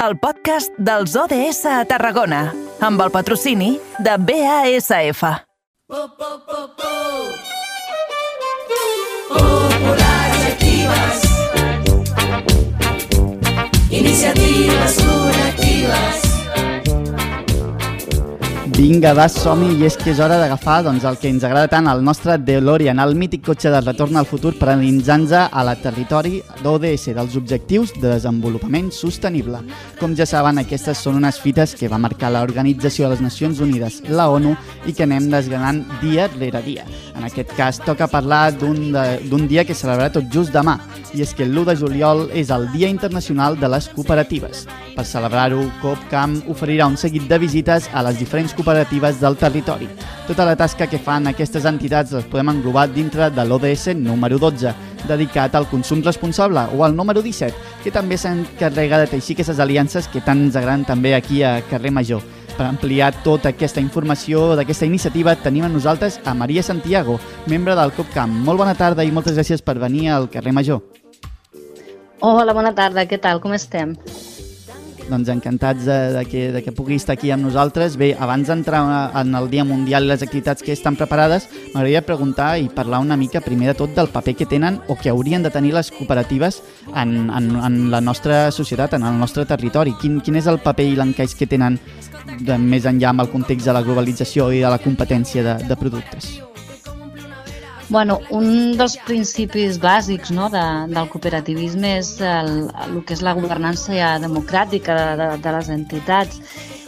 el podcast dels ODS a Tarragona, amb el patrocini de BASF. Populars actives. Iniciatives col·lectives. Vinga, va, som i és que és hora d'agafar doncs, el que ens agrada tant, el nostre DeLorean, el mític cotxe de retorn al futur per endinsar-nos a la territori d'ODS, dels Objectius de Desenvolupament Sostenible. Com ja saben, aquestes són unes fites que va marcar l'Organització de les Nacions Unides, la ONU, i que anem desgranant dia rere dia. En aquest cas, toca parlar d'un dia que celebrarà tot just demà, i és que l'1 de juliol és el Dia Internacional de les Cooperatives. Per celebrar-ho, COPCAM oferirà un seguit de visites a les diferents cooperatives del territori. Tota la tasca que fan aquestes entitats les podem englobar dintre de l'ODS número 12, dedicat al consum responsable, o al número 17, que també s'encarrega de teixir aquestes aliances que tant ens agraden també aquí a Carrer Major. Per ampliar tota aquesta informació d'aquesta iniciativa tenim a nosaltres a Maria Santiago, membre del COPCAM. Molt bona tarda i moltes gràcies per venir al carrer Major. Hola, bona tarda, què tal, com estem? Doncs encantats de, de, que, de que pugui estar aquí amb nosaltres. Bé, abans d'entrar en el Dia Mundial i les activitats que estan preparades, m'agradaria preguntar i parlar una mica primer de tot del paper que tenen o que haurien de tenir les cooperatives en, en, en la nostra societat, en el nostre territori. Quin, quin és el paper i l'encaix que tenen de, més enllà amb el context de la globalització i de la competència de, de productes? Bueno, un dels principis bàsics no, de, del cooperativisme és el, el que és la governança democràtica de, de, de les entitats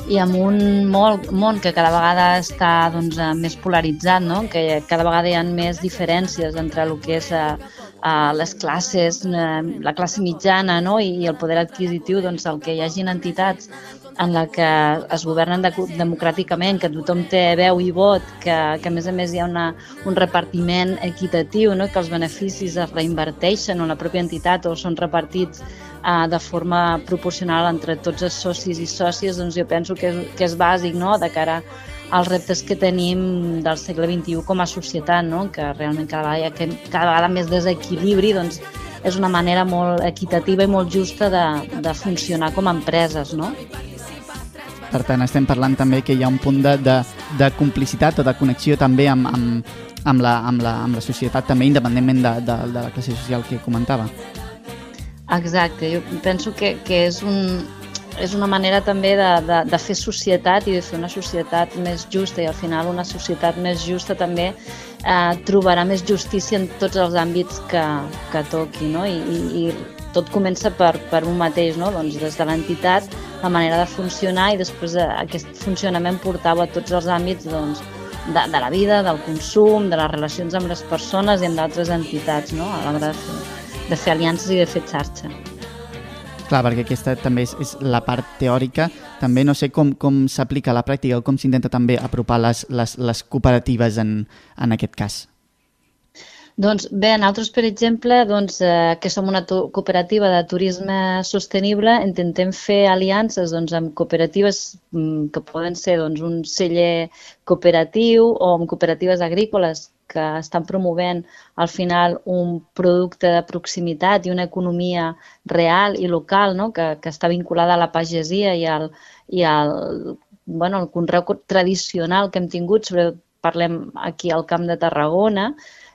i amb un món, món que cada vegada està doncs, eh, més polaritzat, no? que cada vegada hi ha més diferències entre el que és eh, eh, les classes, eh, la classe mitjana no? I, i el poder adquisitiu, doncs, el que hi hagin entitats en la que es governen de, democràticament, que tothom té veu i vot, que, que a més a més hi ha una, un repartiment equitatiu, no? que els beneficis es reinverteixen en la pròpia entitat o són repartits eh, de forma proporcional entre tots els socis i sòcies, doncs jo penso que és, que és bàsic no? de cara als reptes que tenim del segle XXI com a societat, no? que realment cada vegada, cada vegada més desequilibri, doncs és una manera molt equitativa i molt justa de, de funcionar com a empreses, no? Per tant, estem parlant també que hi ha un punt de, de, de complicitat o de connexió també amb, amb, amb, la, amb, la, amb la societat, també independentment de, de, de la classe social que comentava. Exacte, jo penso que, que és, un, és una manera també de, de, de fer societat i de fer una societat més justa i al final una societat més justa també eh, trobarà més justícia en tots els àmbits que, que toqui no? I, i, i tot comença per, per un mateix, no? doncs des de l'entitat, la manera de funcionar i després de, aquest funcionament portau a tots els àmbits doncs, de, de la vida, del consum, de les relacions amb les persones i amb d'altres entitats no? a l'hora de, fer, de fer aliances i de fer xarxa. Clar, perquè aquesta també és, és la part teòrica. També no sé com, com s'aplica a la pràctica o com s'intenta també apropar les, les, les cooperatives en, en aquest cas. Doncs bé, nosaltres, per exemple, doncs, eh, que som una cooperativa de turisme sostenible, intentem fer aliances doncs, amb cooperatives mm, que poden ser doncs, un celler cooperatiu o amb cooperatives agrícoles que estan promovent al final un producte de proximitat i una economia real i local no? que, que està vinculada a la pagesia i al, i al bueno, el conreu tradicional que hem tingut, sobre, parlem aquí al Camp de Tarragona,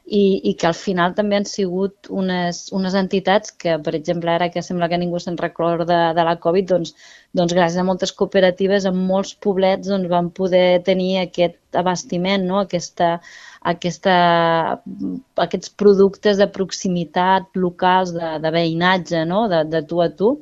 i, i que al final també han sigut unes, unes entitats que, per exemple, ara que sembla que ningú se'n recorda de la Covid, doncs, doncs gràcies a moltes cooperatives en molts poblets doncs, van poder tenir aquest abastiment, no? aquesta, aquesta, aquests productes de proximitat locals, de, de veïnatge, no? de, de tu a tu,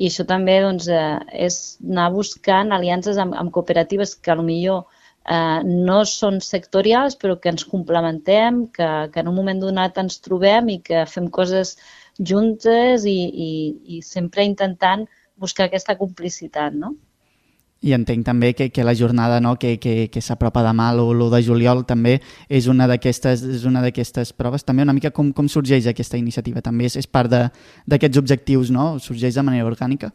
i això també doncs, eh, és anar buscant aliances amb, amb cooperatives que millor eh, no són sectorials però que ens complementem, que, que en un moment donat ens trobem i que fem coses juntes i, i, i sempre intentant buscar aquesta complicitat, no? I entenc també que, que la jornada no, que, que, que s'apropa demà, l'1 de juliol, també és una d'aquestes és una d'aquestes proves. També una mica com, com sorgeix aquesta iniciativa? També és, és part d'aquests objectius, no? Sorgeix de manera orgànica?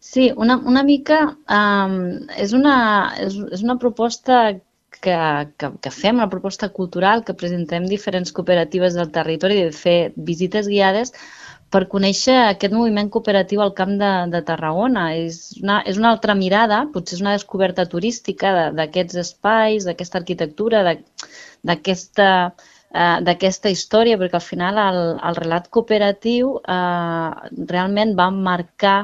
Sí, una, una mica um, és, una, és, és una proposta que, que, que fem, una proposta cultural que presentem diferents cooperatives del territori de fer visites guiades per conèixer aquest moviment cooperatiu al Camp de, de Tarragona. És una, és una altra mirada, potser és una descoberta turística d'aquests espais, d'aquesta arquitectura, d'aquesta eh, d'aquesta història, perquè al final el, el relat cooperatiu eh, realment va marcar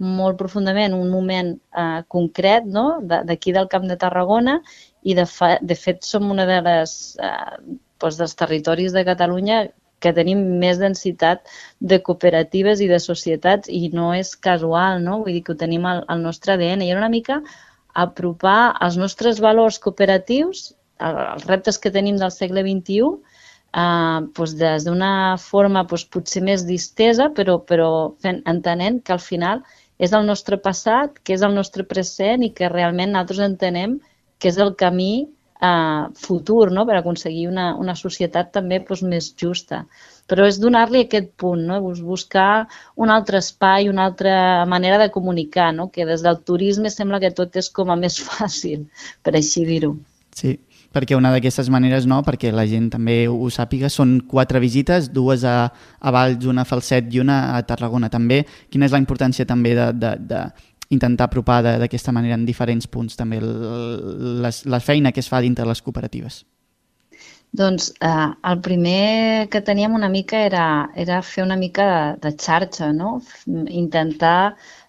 molt profundament un moment eh, concret no? d'aquí de, del Camp de Tarragona i de, fa, de fet som una de les, eh, doncs dels territoris de Catalunya que tenim més densitat de cooperatives i de societats i no és casual, no? vull dir que ho tenim al, al nostre ADN i era una mica apropar els nostres valors cooperatius, els reptes que tenim del segle XXI, eh, doncs des d'una forma doncs, potser més distesa, però, però fent, entenent que al final és el nostre passat, que és el nostre present i que realment nosaltres entenem que és el camí eh, futur no? per aconseguir una, una societat també doncs, més justa. Però és donar-li aquest punt, no? buscar un altre espai, una altra manera de comunicar, no? que des del turisme sembla que tot és com a més fàcil, per així dir-ho. Sí, perquè una d'aquestes maneres, no, perquè la gent també ho, sàpiga, són quatre visites, dues a, a Valls, una a Falset i una a Tarragona també. Quina és la importància també de, de, de intentar apropar d'aquesta manera en diferents punts també la, la feina que es fa dintre les cooperatives? Doncs eh, el primer que teníem una mica era, era fer una mica de, de xarxa, no? intentar eh,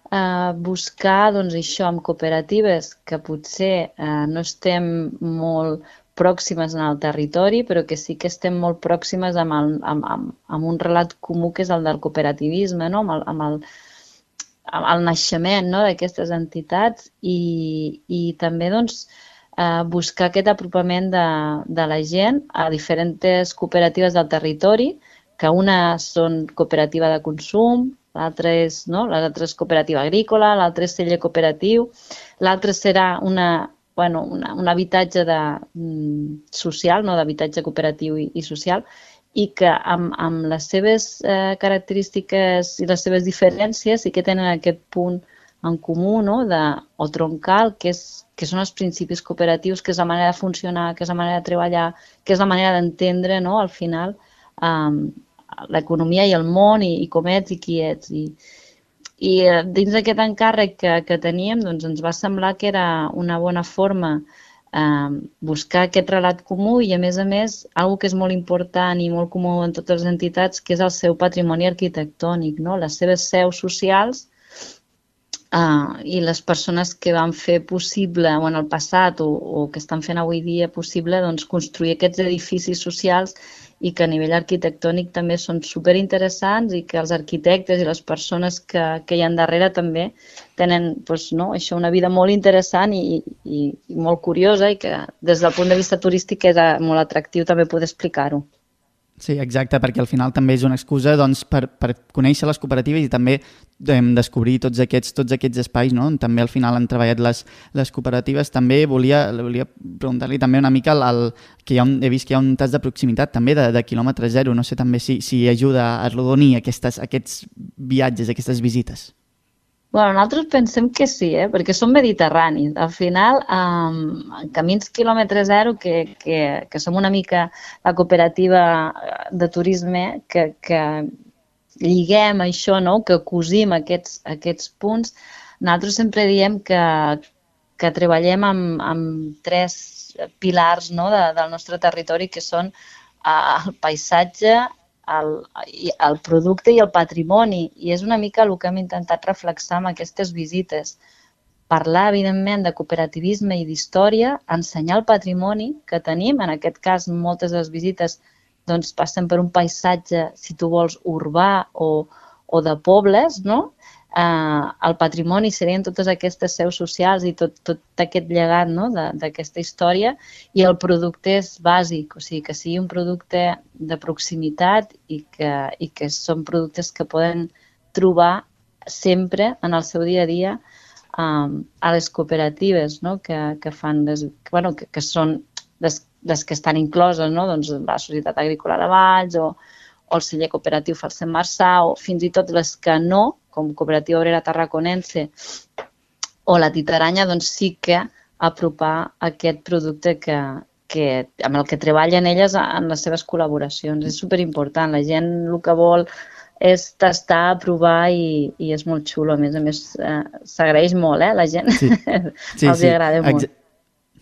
buscar doncs, això amb cooperatives que potser eh, no estem molt pròximes en el territori, però que sí que estem molt pròximes amb, el, amb, amb, amb un relat comú que és el del cooperativisme, no? amb, el, amb, el, amb el naixement no? d'aquestes entitats i, i també doncs, eh, buscar aquest apropament de, de la gent a diferents cooperatives del territori, que una són cooperativa de consum, l'altra és, no? l'altra és cooperativa agrícola, l'altre és celler cooperatiu, l'altre serà una, bueno, una, un habitatge de, mm, social, no? d'habitatge cooperatiu i, i social, i que amb, amb les seves eh, característiques i les seves diferències sí que tenen aquest punt en comú no? de, o troncal, que, és, que són els principis cooperatius, que és la manera de funcionar, que és la manera de treballar, que és la manera d'entendre no? al final um, l'economia i el món i, i com ets i qui ets. I, i eh, dins d'aquest encàrrec que, que teníem doncs ens va semblar que era una bona forma eh, buscar aquest relat comú i a més a més algo que és molt important i molt comú en totes les entitats que és el seu patrimoni arquitectònic, no? les seves seus socials Uh, i les persones que van fer possible o en el passat o, o que estan fent avui dia possible doncs, construir aquests edificis socials i que a nivell arquitectònic també són super interessants i que els arquitectes i les persones que, que hi ha darrere també tenen doncs, no, això una vida molt interessant i, i, i molt curiosa i que des del punt de vista turístic és molt atractiu també poder explicar-ho. Sí, exacte, perquè al final també és una excusa doncs, per, per conèixer les cooperatives i també eh, descobrir tots aquests, tots aquests espais no? on també al final han treballat les, les cooperatives. També volia, volia preguntar-li també una mica el, el, que ha un, he vist que hi ha un tast de proximitat també de, de quilòmetre zero. No sé també si, si ajuda a arrodonir aquestes, aquests viatges, aquestes visites. Bueno, nosaltres pensem que sí, eh? perquè som mediterranis. Al final, um, Camins quilòmetre zero, que, que, que som una mica la cooperativa de turisme que, que lliguem això, no? que cosim aquests, aquests punts, nosaltres sempre diem que, que treballem amb, amb tres pilars no? de, del nostre territori, que són uh, el paisatge, el, el producte i el patrimoni. I és una mica el que hem intentat reflexar amb aquestes visites. Parlar, evidentment, de cooperativisme i d'història, ensenyar el patrimoni que tenim. En aquest cas, moltes de les visites doncs, passen per un paisatge, si tu vols, urbà o, o de pobles, no? Eh, el patrimoni serien totes aquestes seus socials i tot, tot aquest llegat no? d'aquesta història i el producte és bàsic, o sigui, que sigui un producte de proximitat i que, i que són productes que poden trobar sempre en el seu dia a dia um, a les cooperatives no? que, que fan, des, que, bueno, que, que són les, les que estan incloses, no? doncs la Societat Agrícola de Valls o, o el celler cooperatiu Falsem Marçà o fins i tot les que no, com Cooperativa Obrera Tarraconense o la Titaranya, doncs sí que apropar aquest producte que, que, amb el que treballen elles en les seves col·laboracions. És superimportant. La gent el que vol és tastar, provar i, i és molt xulo. A més a més, eh, s'agraeix molt, eh, la gent. Sí. Sí, Els sí. agrada molt. Ex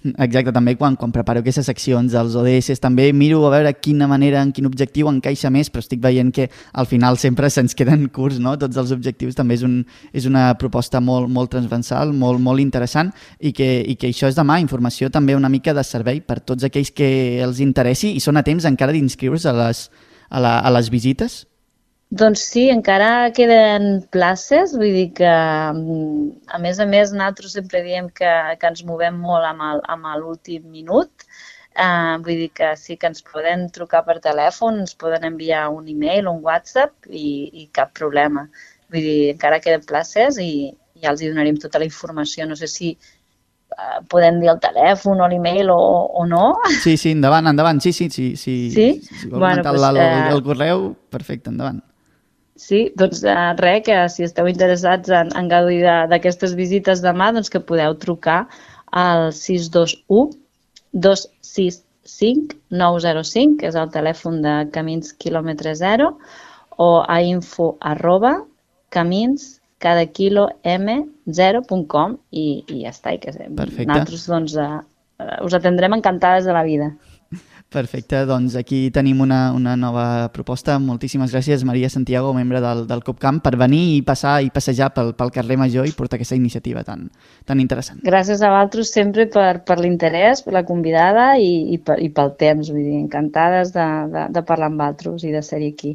Exacte, també quan, quan preparo aquestes seccions dels ODS també miro a veure quina manera, en quin objectiu encaixa més, però estic veient que al final sempre se'ns queden curts, no? Tots els objectius també és, un, és una proposta molt, molt transversal, molt, molt interessant i que, i que això és demà, informació també una mica de servei per tots aquells que els interessi i són a temps encara d'inscriure's a, les, a, la, a les visites? Doncs sí, encara queden places, vull dir que, mm, a més a més, nosaltres sempre diem que, que ens movem molt amb l'últim minut, eh, vull dir que sí que ens poden trucar per telèfon, ens poden enviar un e-mail, un WhatsApp i, i cap problema. Vull dir, encara queden places i ja els hi donarem tota la informació. No sé si eh, podem dir el telèfon o l'e-mail o, o no. Sí, sí, endavant, endavant. Sí, sí, sí. sí. Sí? Si vol bueno, pues, el, el, el correu, perfecte, endavant. Sí, doncs eh, res, que si esteu interessats en, en gaudir d'aquestes visites demà, doncs que podeu trucar al 621 265 905, que és el telèfon de Camins Kilòmetre Zero, o a info arroba camins cada quilo m0.com i, i ja està. I que Perfecte. nosaltres doncs, eh, us atendrem encantades de la vida. Perfecte, doncs aquí tenim una, una nova proposta. Moltíssimes gràcies, Maria Santiago, membre del, del CUPCAM, per venir i passar i passejar pel, pel carrer Major i portar aquesta iniciativa tan, tan interessant. Gràcies a vosaltres sempre per, per l'interès, per la convidada i, i, per, i pel temps. Vull dir, encantades de, de, de parlar amb vosaltres i de ser aquí.